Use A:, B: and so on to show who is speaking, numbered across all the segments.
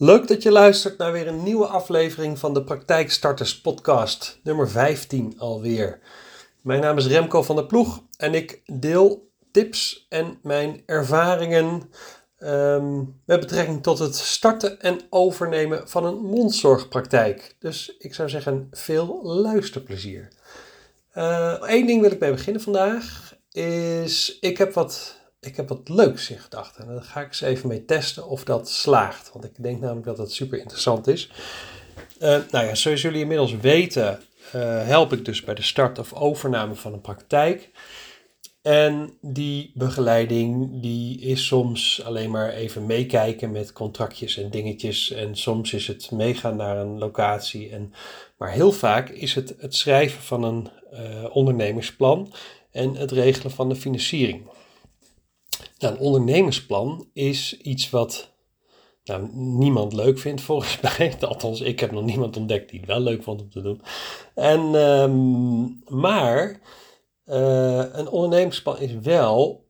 A: Leuk dat je luistert naar weer een nieuwe aflevering van de Praktijkstarters Podcast, nummer 15 alweer. Mijn naam is Remco van der Ploeg en ik deel tips en mijn ervaringen ehm, met betrekking tot het starten en overnemen van een mondzorgpraktijk. Dus ik zou zeggen, veel luisterplezier. Eén uh, ding wil ik mee beginnen vandaag, is ik heb wat ik heb wat leuks in gedachten. En daar ga ik eens even mee testen of dat slaagt. Want ik denk namelijk dat dat super interessant is. Uh, nou ja, zoals jullie inmiddels weten, uh, help ik dus bij de start of overname van een praktijk. En die begeleiding die is soms alleen maar even meekijken met contractjes en dingetjes. En soms is het meegaan naar een locatie. En, maar heel vaak is het het schrijven van een uh, ondernemersplan en het regelen van de financiering. Nou, een ondernemersplan is iets wat nou, niemand leuk vindt volgens mij. Althans, ik heb nog niemand ontdekt die het wel leuk vond om te doen. En, um, maar uh, een ondernemersplan is wel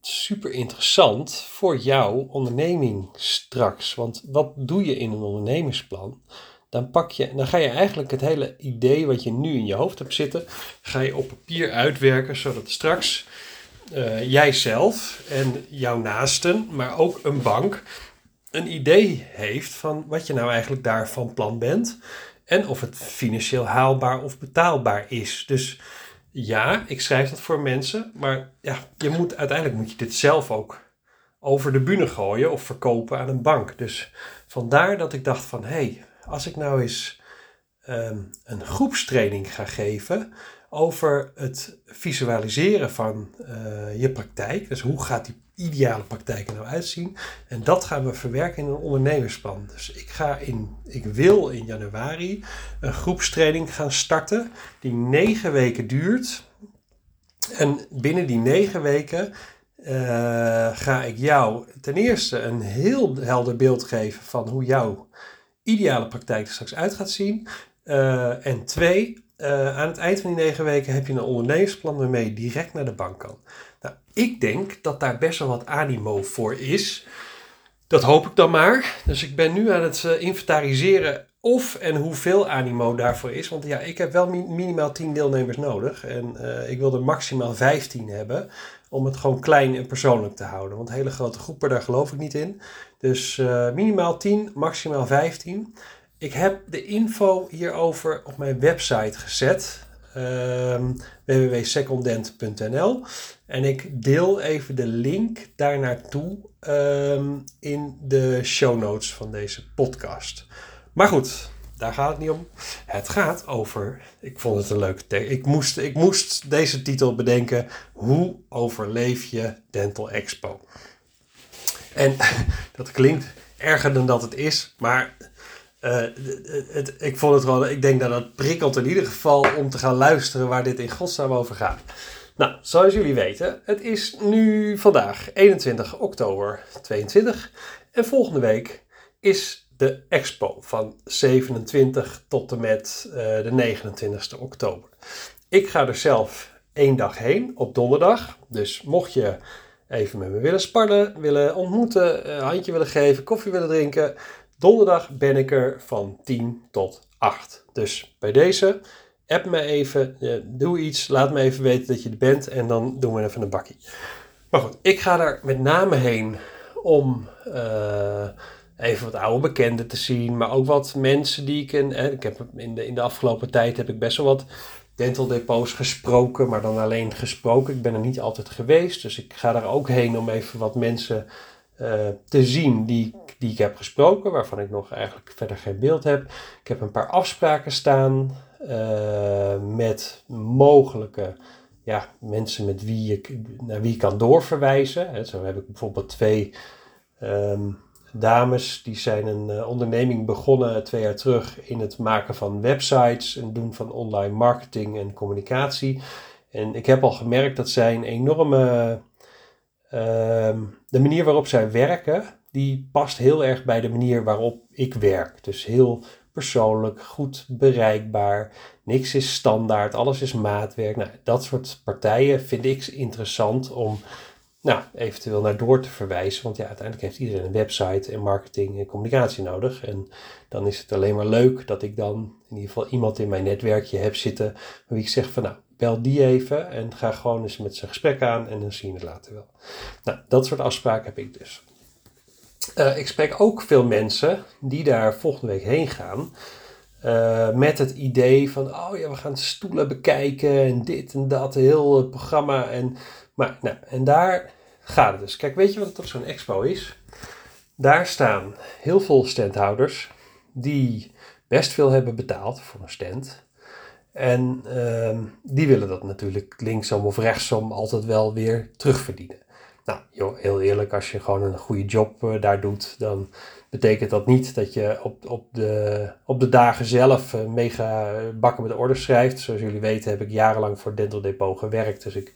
A: super interessant voor jouw onderneming straks. Want wat doe je in een ondernemersplan? Dan, pak je, dan ga je eigenlijk het hele idee wat je nu in je hoofd hebt zitten, ga je op papier uitwerken, zodat straks uh, jijzelf en jouw naasten, maar ook een bank, een idee heeft van wat je nou eigenlijk daarvan plan bent en of het financieel haalbaar of betaalbaar is. Dus ja, ik schrijf dat voor mensen, maar ja, je moet, uiteindelijk moet je dit zelf ook over de bühne gooien of verkopen aan een bank. Dus vandaar dat ik dacht van, hé, hey, als ik nou eens um, een groepstraining ga geven over het visualiseren van uh, je praktijk. Dus hoe gaat die ideale praktijk er nou uitzien? En dat gaan we verwerken in een ondernemersplan. Dus ik, ga in, ik wil in januari een groepstraining gaan starten die negen weken duurt. En binnen die negen weken uh, ga ik jou ten eerste een heel helder beeld geven van hoe jouw ideale praktijk er straks uit gaat zien. Uh, en twee, uh, aan het eind van die negen weken heb je een ondernemersplan waarmee je direct naar de bank kan. Nou, ik denk dat daar best wel wat animo voor is. Dat hoop ik dan maar. Dus ik ben nu aan het uh, inventariseren of en hoeveel animo daarvoor is. Want ja, ik heb wel mi minimaal 10 deelnemers nodig. En uh, ik wil er maximaal 15 hebben. Om het gewoon klein en persoonlijk te houden. Want hele grote groepen, daar geloof ik niet in. Dus minimaal 10, maximaal 15. Ik heb de info hierover op mijn website gezet. Um, www.secondent.nl En ik deel even de link daar naartoe um, in de show notes van deze podcast. Maar goed, daar gaat het niet om. Het gaat over, ik vond het een leuke tekst. Ik moest, ik moest deze titel bedenken. Hoe overleef je Dental Expo? En dat klinkt erger dan dat het is, maar uh, het, ik vond het gewoon, ik denk dat het prikkelt in ieder geval om te gaan luisteren waar dit in godsnaam over gaat. Nou, zoals jullie weten, het is nu vandaag 21 oktober 22 en volgende week is de expo van 27 tot en met uh, de 29ste oktober. Ik ga er zelf één dag heen op donderdag, dus mocht je even met me willen sparren, willen ontmoeten, een handje willen geven, koffie willen drinken, Donderdag ben ik er van 10 tot 8. Dus bij deze, app me even, eh, doe iets, laat me even weten dat je er bent en dan doen we even een bakkie. Maar goed, ik ga daar met name heen om uh, even wat oude bekenden te zien, maar ook wat mensen die ik ken. Eh, ik heb in de, in de afgelopen tijd heb ik best wel wat dental depots gesproken, maar dan alleen gesproken. Ik ben er niet altijd geweest, dus ik ga daar ook heen om even wat mensen te zien die, die ik heb gesproken, waarvan ik nog eigenlijk verder geen beeld heb. Ik heb een paar afspraken staan uh, met mogelijke ja, mensen met wie ik, naar wie ik kan doorverwijzen. zo heb ik bijvoorbeeld twee um, dames die zijn een uh, onderneming begonnen twee jaar terug in het maken van websites en doen van online marketing en communicatie. En ik heb al gemerkt dat zij een enorme Ehm, de manier waarop zij werken, die past heel erg bij de manier waarop ik werk. Dus heel persoonlijk, goed bereikbaar, niks is standaard, alles is maatwerk. Nou, dat soort partijen vind ik interessant om nou, eventueel naar door te verwijzen. Want ja, uiteindelijk heeft iedereen een website en marketing en communicatie nodig. En dan is het alleen maar leuk dat ik dan in ieder geval iemand in mijn netwerkje heb zitten. Wie ik zeg van nou, bel die even en ga gewoon eens met zijn gesprek aan en dan zien we het later wel. Nou, dat soort afspraken heb ik dus. Uh, ik spreek ook veel mensen die daar volgende week heen gaan. Uh, met het idee van, oh ja, we gaan stoelen bekijken en dit en dat, heel het programma. En, maar, nou, en daar gaat het dus. Kijk, weet je wat het zo'n expo is? Daar staan heel veel standhouders die best veel hebben betaald voor een stand. En uh, die willen dat natuurlijk linksom of rechtsom altijd wel weer terugverdienen. Nou, heel eerlijk, als je gewoon een goede job uh, daar doet, dan betekent dat niet dat je op, op, de, op de dagen zelf uh, mega bakken met orders schrijft. Zoals jullie weten heb ik jarenlang voor Dental Depot gewerkt, dus ik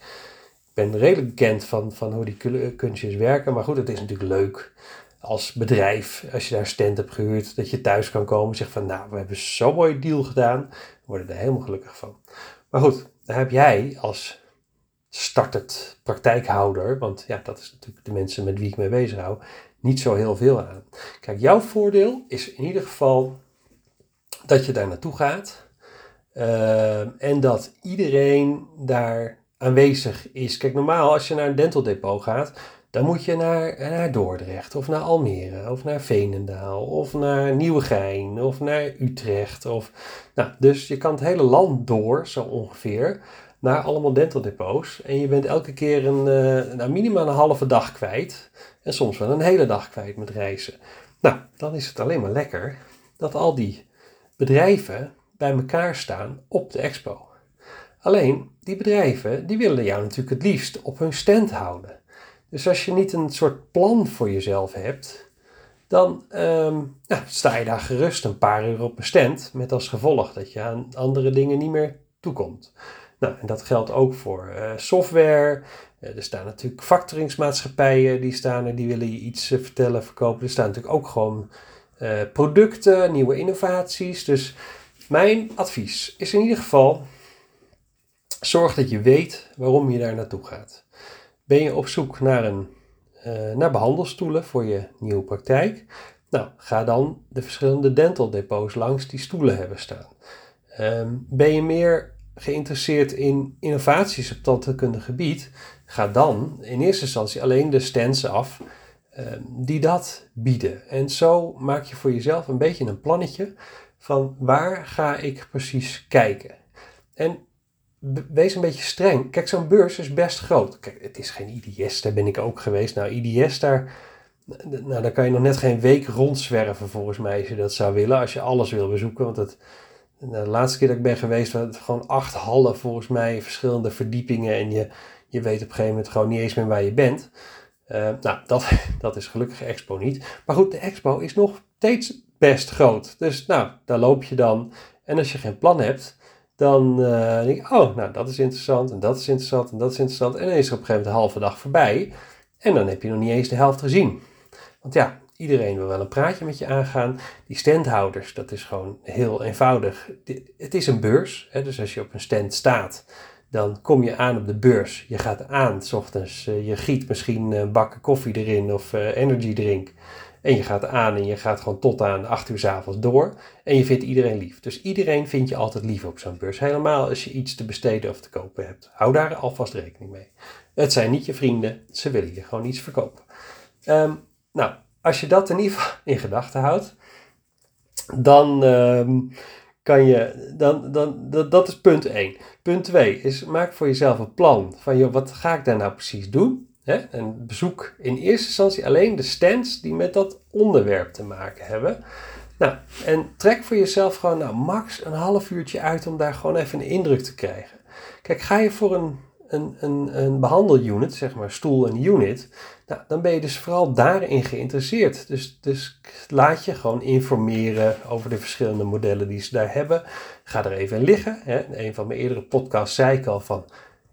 A: ben redelijk bekend van, van hoe die kunstjes werken. Maar goed, het is natuurlijk leuk als bedrijf, als je daar stand hebt gehuurd, dat je thuis kan komen en zegt van nou, we hebben zo'n mooie deal gedaan. We worden er helemaal gelukkig van. Maar goed, daar heb jij als startend praktijkhouder, want ja, dat is natuurlijk de mensen met wie ik mee bezig hou, niet zo heel veel aan. Kijk, jouw voordeel is in ieder geval dat je daar naartoe gaat uh, en dat iedereen daar aanwezig is. Kijk, normaal als je naar een dental depot gaat, dan moet je naar, naar Dordrecht of naar Almere of naar Veenendaal of naar Nieuwegein of naar Utrecht. Of, nou, dus je kan het hele land door, zo ongeveer, naar allemaal dental depots. En je bent elke keer een, uh, nou, minimaal een halve dag kwijt en soms wel een hele dag kwijt met reizen. Nou, dan is het alleen maar lekker dat al die bedrijven bij elkaar staan op de expo. Alleen, die bedrijven, die willen jou natuurlijk het liefst op hun stand houden. Dus als je niet een soort plan voor jezelf hebt, dan ja, sta je daar gerust een paar uur op een stand. Met als gevolg dat je aan andere dingen niet meer toekomt. Nou, en dat geldt ook voor uh, software. Uh, er staan natuurlijk factoringsmaatschappijen, die staan er, die willen je iets uh, vertellen, verkopen. Er staan natuurlijk ook gewoon producten, nieuwe innovaties. Dus mijn advies is in ieder geval, zorg dat je weet waarom je daar naartoe gaat. Ben je op zoek naar, een, naar behandelstoelen voor je nieuwe praktijk? Nou, ga dan de verschillende dental depots langs die stoelen hebben staan. Um, ben je meer geïnteresseerd in innovaties op tandheelkundig gebied? Ga dan in eerste instantie alleen de stands af um, die dat bieden. En zo maak je voor jezelf een beetje een plannetje van waar ga ik precies kijken. En wees een beetje streng. Kijk, zo'n beurs is best groot. Kijk, het is geen IDS, daar ben ik ook geweest. Nou, IDS, daar, nou, daar kan je nog net geen week rondzwerven volgens mij, als je dat zou willen. Als je alles wil bezoeken, want het, nou, de laatste keer dat ik ben geweest, was het gewoon acht hallen volgens mij, verschillende verdiepingen. En je, je weet op een gegeven moment gewoon niet eens meer waar je bent. Uh, nou, dat, dat is gelukkig Expo niet. Maar goed, de Expo is nog steeds best groot. Dus nou, daar loop je dan. En als je geen plan hebt, dan uh, denk ik, oh, nou dat is interessant en dat is interessant en dat is interessant. En dan is er op een gegeven moment de halve dag voorbij en dan heb je nog niet eens de helft gezien. Want ja, iedereen wil wel een praatje met je aangaan. Die standhouders, dat is gewoon heel eenvoudig. Het is een beurs, hè, dus als je op een stand staat, dan kom je aan op de beurs. Je gaat aan, s ochtends, uh, je giet misschien een bakken koffie erin of uh, energy drink. En je gaat aan en je gaat gewoon tot aan 8 uur s avonds door. En je vindt iedereen lief. Dus iedereen vind je altijd lief op zo'n beurs. Helemaal als je iets te besteden of te kopen hebt. Hou daar alvast rekening mee. Het zijn niet je vrienden, ze willen je gewoon iets verkopen. Um, nou, als je dat in ieder geval in gedachten houdt, dan um, kan je, dan, dan, dat, dat is punt 1. Punt 2 is maak voor jezelf een plan van, joh, wat ga ik daar nou precies doen? Hè? En bezoek in eerste instantie alleen de stands die met dat onderwerp te maken hebben. Nou, en trek voor jezelf gewoon nou, max een half uurtje uit om daar gewoon even een indruk te krijgen. Kijk, ga je voor een, een, een, een behandelunit, zeg maar stoel en unit, nou, dan ben je dus vooral daarin geïnteresseerd. Dus, dus laat je gewoon informeren over de verschillende modellen die ze daar hebben. Ga er even in liggen. Hè. In een van mijn eerdere podcasts zei ik al van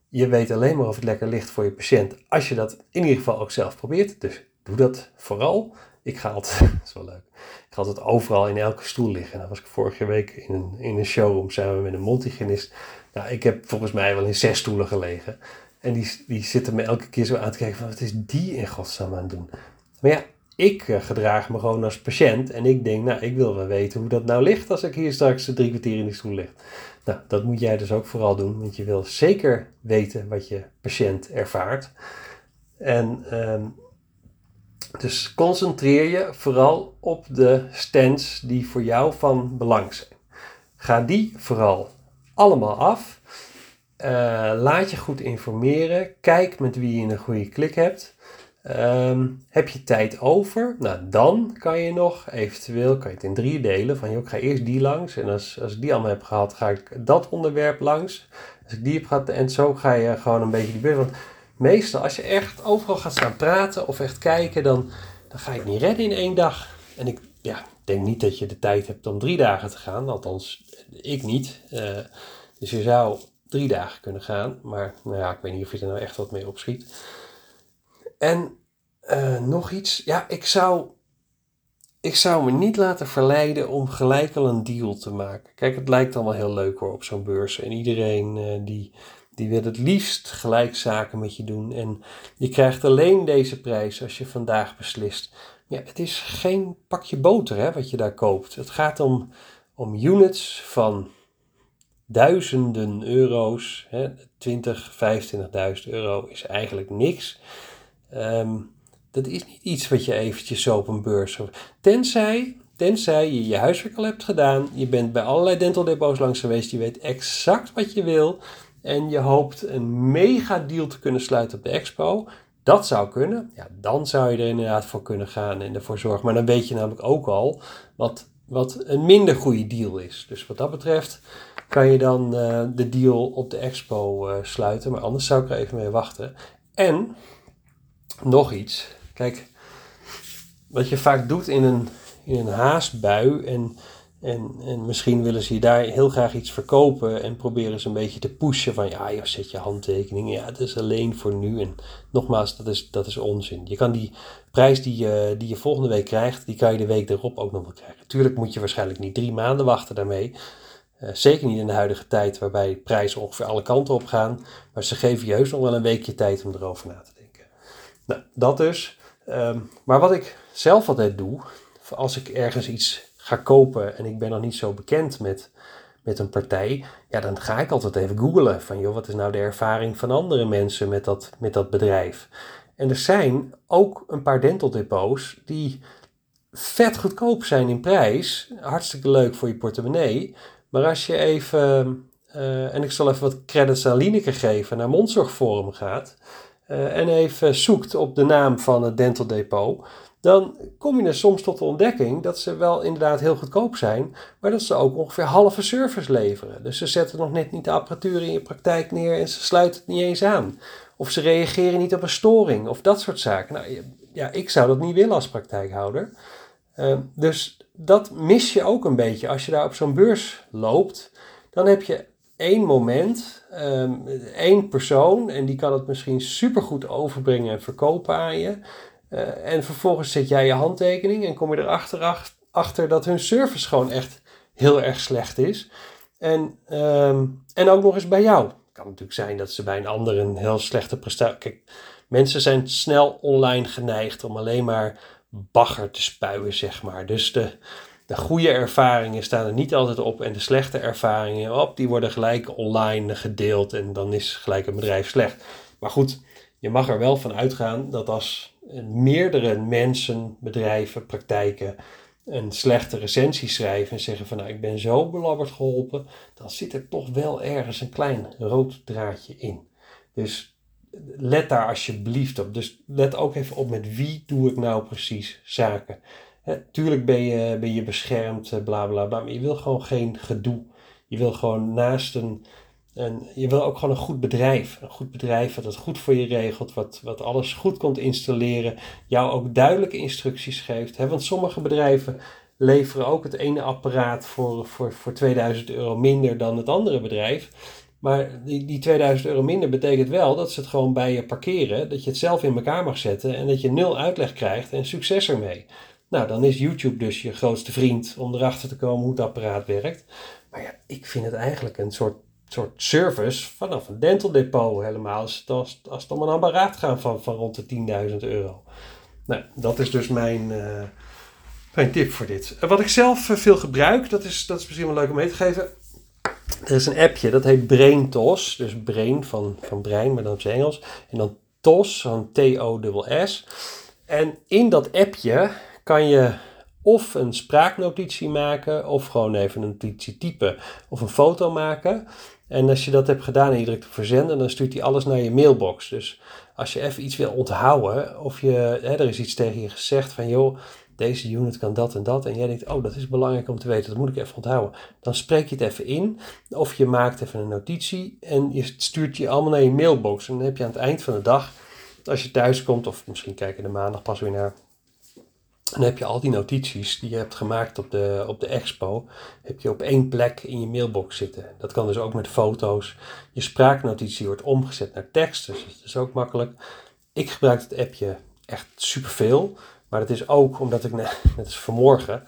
A: je weet alleen maar of het lekker ligt voor je patiënt als je dat in ieder geval ook zelf probeert. Dus doe dat vooral. Ik ga altijd, dat is wel leuk, ik ga altijd overal in elke stoel liggen. Dat was ik vorige week in een, in een showroom samen met een multigenist. Nou, ik heb volgens mij wel in zes stoelen gelegen. En die, die zitten me elke keer zo aan te kijken van wat is die in godsnaam aan het doen? Maar ja, ik uh, gedraag me gewoon als patiënt en ik denk, nou, ik wil wel weten hoe dat nou ligt als ik hier straks drie kwartier in die stoel lig. Nou, dat moet jij dus ook vooral doen, want je wil zeker weten wat je patiënt ervaart. En ehm, dus concentreer je vooral op de stands die voor jou van belang zijn. Ga die vooral allemaal af. Uh, laat je goed informeren. Kijk met wie je een goede klik hebt. Um, heb je tijd over? Nou, dan kan je nog eventueel kan je het in drie delen. Van, joh, ik ga eerst die langs. En als, als ik die allemaal heb gehad, ga ik dat onderwerp langs. Als ik die heb gehad, en zo ga je gewoon een beetje die beurt. Want meestal, als je echt overal gaat staan praten of echt kijken, dan, dan ga je het niet redden in één dag. En ik ja, denk niet dat je de tijd hebt om drie dagen te gaan. Althans, ik niet. Uh, dus je zou drie dagen kunnen gaan. Maar nou ja, ik weet niet of je er nou echt wat mee opschiet. En uh, nog iets. Ja, ik zou, ik zou me niet laten verleiden om gelijk al een deal te maken. Kijk, het lijkt allemaal heel leuk hoor op zo'n beurs. En iedereen uh, die, die wil het liefst gelijk zaken met je doen. En je krijgt alleen deze prijs als je vandaag beslist. Ja, het is geen pakje boter hè, wat je daar koopt. Het gaat om, om units van duizenden euro's. Hè, 20, 25.000 euro is eigenlijk niks. Um, dat is niet iets wat je eventjes zo op een beurs... Tenzij, tenzij je je huiswerk al hebt gedaan, je bent bij allerlei dental depots langs geweest, je weet exact wat je wil en je hoopt een mega deal te kunnen sluiten op de expo. Dat zou kunnen. Ja, dan zou je er inderdaad voor kunnen gaan en ervoor zorgen. Maar dan weet je namelijk ook al wat, wat een minder goede deal is. Dus wat dat betreft kan je dan uh, de deal op de expo uh, sluiten. Maar anders zou ik er even mee wachten. En nog iets. Kijk, wat je vaak doet in een, in een haastbui en, en, en misschien willen ze je daar heel graag iets verkopen en proberen ze een beetje te pushen van ja, je zet je handtekening, ja, het is alleen voor nu. En nogmaals, dat is, dat is onzin. Je kan die prijs die je, die je volgende week krijgt, die kan je de week erop ook nog wel krijgen. Tuurlijk moet je waarschijnlijk niet drie maanden wachten daarmee. Uh, zeker niet in de huidige tijd waarbij prijzen ongeveer alle kanten op gaan. Maar ze geven je heus nog wel een weekje tijd om erover na te denken. Nou, dat dus. Um, maar wat ik zelf altijd doe, als ik ergens iets ga kopen en ik ben nog niet zo bekend met, met een partij, ja, dan ga ik altijd even googlen van, joh, wat is nou de ervaring van andere mensen met dat, met dat bedrijf? En er zijn ook een paar dental depots die vet goedkoop zijn in prijs. Hartstikke leuk voor je portemonnee. Maar als je even, uh, en ik zal even wat credits aan Lineke geven, naar Mondzorgforum gaat, uh, en even zoekt op de naam van het Dental Depot, dan kom je er soms tot de ontdekking dat ze wel inderdaad heel goedkoop zijn, maar dat ze ook ongeveer halve service leveren. Dus ze zetten nog net niet de apparatuur in je praktijk neer en ze sluiten het niet eens aan. Of ze reageren niet op een storing of dat soort zaken. Nou ja, ik zou dat niet willen als praktijkhouder. Uh, dus dat mis je ook een beetje als je daar op zo'n beurs loopt. Dan heb je één moment, um, één persoon, en die kan het misschien supergoed overbrengen en verkopen aan je. Uh, en vervolgens zet jij je handtekening en kom je erachter achter dat hun service gewoon echt heel erg slecht is. En, um, en ook nog eens bij jou. Het kan natuurlijk zijn dat ze bij een ander een heel slechte prestatie. Kijk, mensen zijn snel online geneigd om alleen maar bagger te spuien, zeg maar. Dus de, de goede ervaringen staan er niet altijd op en de slechte ervaringen, op, die worden gelijk online gedeeld en dan is gelijk een bedrijf slecht. Maar goed, je mag er wel van uitgaan dat als meerdere mensen, bedrijven, praktijken een slechte recensie schrijven en zeggen van nou ik ben zo belabberd geholpen, dan zit er toch wel ergens een klein rood draadje in. Dus let daar alsjeblieft op. Dus let ook even op met wie doe ik nou precies zaken tuurlijk ben je, ben je beschermd, eh, bla bla bla, maar je wil gewoon geen gedoe. Je wil gewoon naast een, een. Je wil ook gewoon een goed bedrijf. Een goed bedrijf wat het goed voor je regelt, wat, wat alles goed komt installeren. Jou ook duidelijke instructies geeft. Hè? Want sommige bedrijven leveren ook het ene apparaat voor, voor, voor 2000 euro minder dan het andere bedrijf. Maar die, die 2000 euro minder betekent wel dat ze het gewoon bij je parkeren. Dat je het zelf in elkaar mag zetten en dat je nul uitleg krijgt en succes ermee. Nou, dan is YouTube dus je grootste vriend om erachter te komen hoe het apparaat werkt. Maar ja, ik vind het eigenlijk een soort soort service vanaf een dental depot helemaal. Als, als, als het om een apparaat gaat van, van rond de 10.000 euro. Nou, dat is dus mijn, uh, mijn tip voor dit. wat ik zelf veel gebruik, dat is, dat is misschien wel leuk om mee te geven. Er is een appje, dat heet BrainTos. Dus brain van, van brein, maar dan op zijn Engels. En dan TOS, van T-O-S-S. En in dat appje kan je of een spraaknotitie maken, of gewoon even een notitie typen, of een foto maken. En als je dat hebt gedaan en je drukt op verzenden, dan stuurt hij alles naar je mailbox. Dus als je even iets wil onthouden, of je, hè, er is iets tegen je gezegd van joh, deze unit kan dat en dat. En jij denkt, oh, dat is belangrijk om te weten, dat moet ik even onthouden. Dan spreek je het even in, of je maakt even een notitie en je stuurt je allemaal naar je mailbox. En dan heb je aan het eind van de dag, als je thuis komt, of misschien kijk je de maandag pas weer naar, dan heb je al die notities die je hebt gemaakt op de, op de expo, heb je op één plek in je mailbox zitten. Dat kan dus ook met foto's. Je spraaknotitie wordt omgezet naar tekst, dus dat is ook makkelijk. Ik gebruik het appje echt superveel. Maar het is ook omdat ik net, als vanmorgen,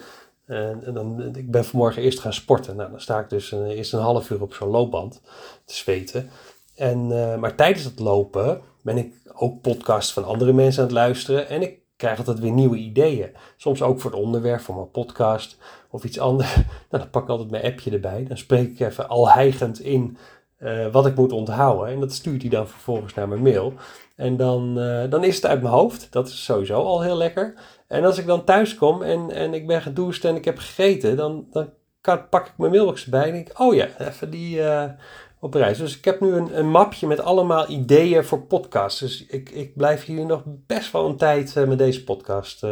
A: en dan, ik ben vanmorgen eerst gaan sporten. Nou, dan sta ik dus uh, eerst een half uur op zo'n loopband te zweten. En, uh, maar tijdens het lopen ben ik ook podcasts van andere mensen aan het luisteren. En ik krijg altijd weer nieuwe ideeën. Soms ook voor het onderwerp van mijn podcast of iets anders. Nou, dan pak ik altijd mijn appje erbij. Dan spreek ik even al heigend in uh, wat ik moet onthouden. En dat stuurt hij dan vervolgens naar mijn mail. En dan, uh, dan is het uit mijn hoofd. Dat is sowieso al heel lekker. En als ik dan thuis kom en, en ik ben gedoucht en ik heb gegeten, dan, dan pak ik mijn mailbox erbij en denk oh ja, even die uh, op reis. Dus ik heb nu een, een mapje met allemaal ideeën voor podcasts. Dus ik, ik blijf hier nog best wel een tijd met deze podcast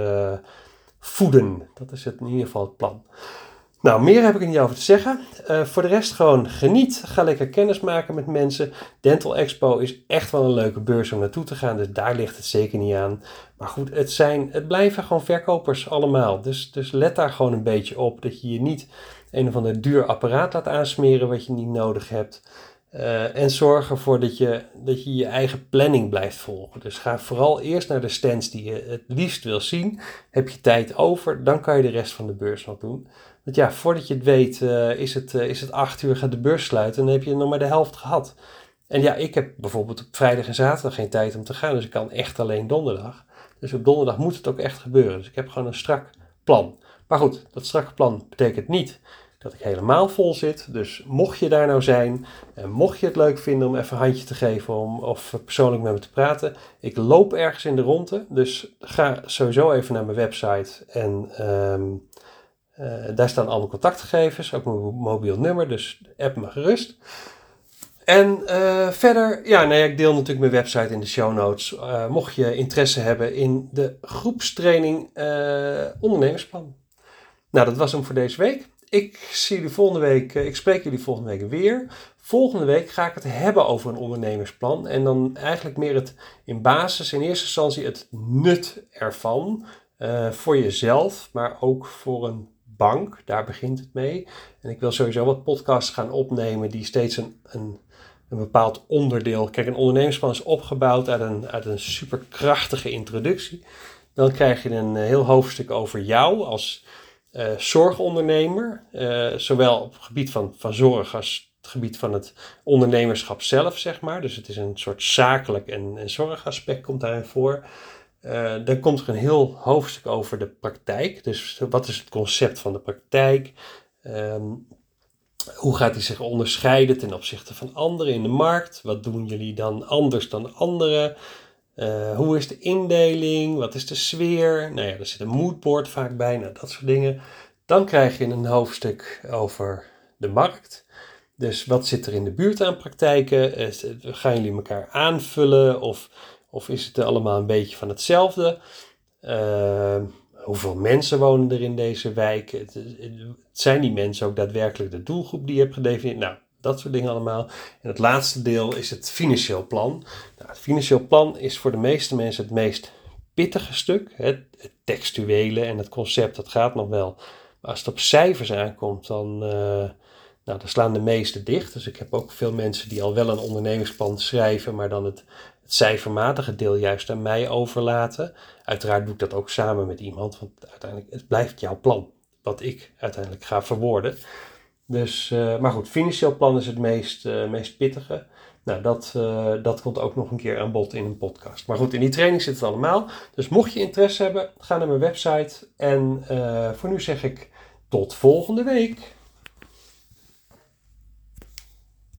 A: voeden. Dat is het, in ieder geval het plan. Nou, meer heb ik er niet over te zeggen. Uh, voor de rest gewoon geniet. Ga lekker kennis maken met mensen. Dental Expo is echt wel een leuke beurs om naartoe te gaan. Dus daar ligt het zeker niet aan. Maar goed, het, zijn, het blijven gewoon verkopers allemaal. Dus, dus let daar gewoon een beetje op. Dat je je niet een of ander duur apparaat laat aansmeren wat je niet nodig hebt. Uh, en zorg ervoor dat je, dat je je eigen planning blijft volgen. Dus ga vooral eerst naar de stands die je het liefst wil zien. Heb je tijd over, dan kan je de rest van de beurs nog doen. Ja, voordat je het weet, uh, is, het, uh, is het acht uur, gaat de beurs sluiten en dan heb je nog maar de helft gehad. En ja, ik heb bijvoorbeeld op vrijdag en zaterdag geen tijd om te gaan, dus ik kan echt alleen donderdag. Dus op donderdag moet het ook echt gebeuren. Dus ik heb gewoon een strak plan. Maar goed, dat strakke plan betekent niet dat ik helemaal vol zit. Dus mocht je daar nou zijn en mocht je het leuk vinden om even een handje te geven om, of persoonlijk met me te praten. Ik loop ergens in de ronde, dus ga sowieso even naar mijn website en um, uh, daar staan alle contactgegevens, ook mijn mobiel nummer, dus app me gerust. En uh, verder, ja, nee, ik deel natuurlijk mijn website in de show notes. Uh, mocht je interesse hebben in de groepstraining ondernemersplan. Nou, dat was hem voor deze week. Ik zie jullie volgende week, ik spreek jullie volgende week weer. Volgende week ga ik het hebben over een ondernemersplan. En dan eigenlijk meer het in basis, in eerste instantie het nut ervan. voor jezelf, maar ook voor een bank. Daar begint het mee. En ik wil sowieso wat podcasts gaan opnemen die steeds een, een, een bepaald onderdeel. Kijk, een ondernemersplan is opgebouwd uit een, uit een superkrachtige introductie. Dan krijg je een heel hoofdstuk over jou als uh, zorgondernemer. Uh, zowel op het gebied van, van zorg als het gebied van het ondernemerschap zelf, zeg maar. Dus het is een soort zakelijk en, en zorgaspect komt daarin voor. Dan komt er een heel hoofdstuk over de praktijk. Dus wat is het concept van de praktijk? Um, hoe gaat die zich onderscheiden ten opzichte van anderen in de markt? Wat doen jullie dan anders dan anderen? Uh, hoe is de indeling? Wat is de sfeer? Nou ja, er zit een moodboard vaak bij, nou, dat soort dingen. Dan krijg je een hoofdstuk over de markt. Dus wat zit er in de buurt aan praktijken? Uh, gaan jullie elkaar aanvullen of of is het allemaal een beetje van hetzelfde? Uh, hoeveel mensen wonen er in deze wijk? Het, zijn die mensen ook daadwerkelijk de doelgroep die je hebt gedefinieerd? Nou, dat soort dingen allemaal. En het laatste deel is het financieel plan. Nou, het financieel plan is voor de meeste mensen het meest pittige stuk. Het, het textuele en het concept, dat gaat nog wel. Maar als het op cijfers aankomt, dan, uh, nou, dan slaan de meeste dicht. Dus ik heb ook veel mensen die al wel een ondernemingsplan schrijven, maar dan het het cijfermatige deel juist aan mij overlaten. Uiteraard doe ik dat ook samen met iemand, want uiteindelijk het blijft jouw plan, wat ik uiteindelijk ga verwoorden. Dus, maar goed, financieel plan is het meest, meest pittige. Nou, dat, dat komt ook nog een keer aan bod in een podcast. Maar goed, in die training zit het allemaal. Dus mocht je interesse hebben, ga naar mijn website. En voor nu zeg ik tot volgende week.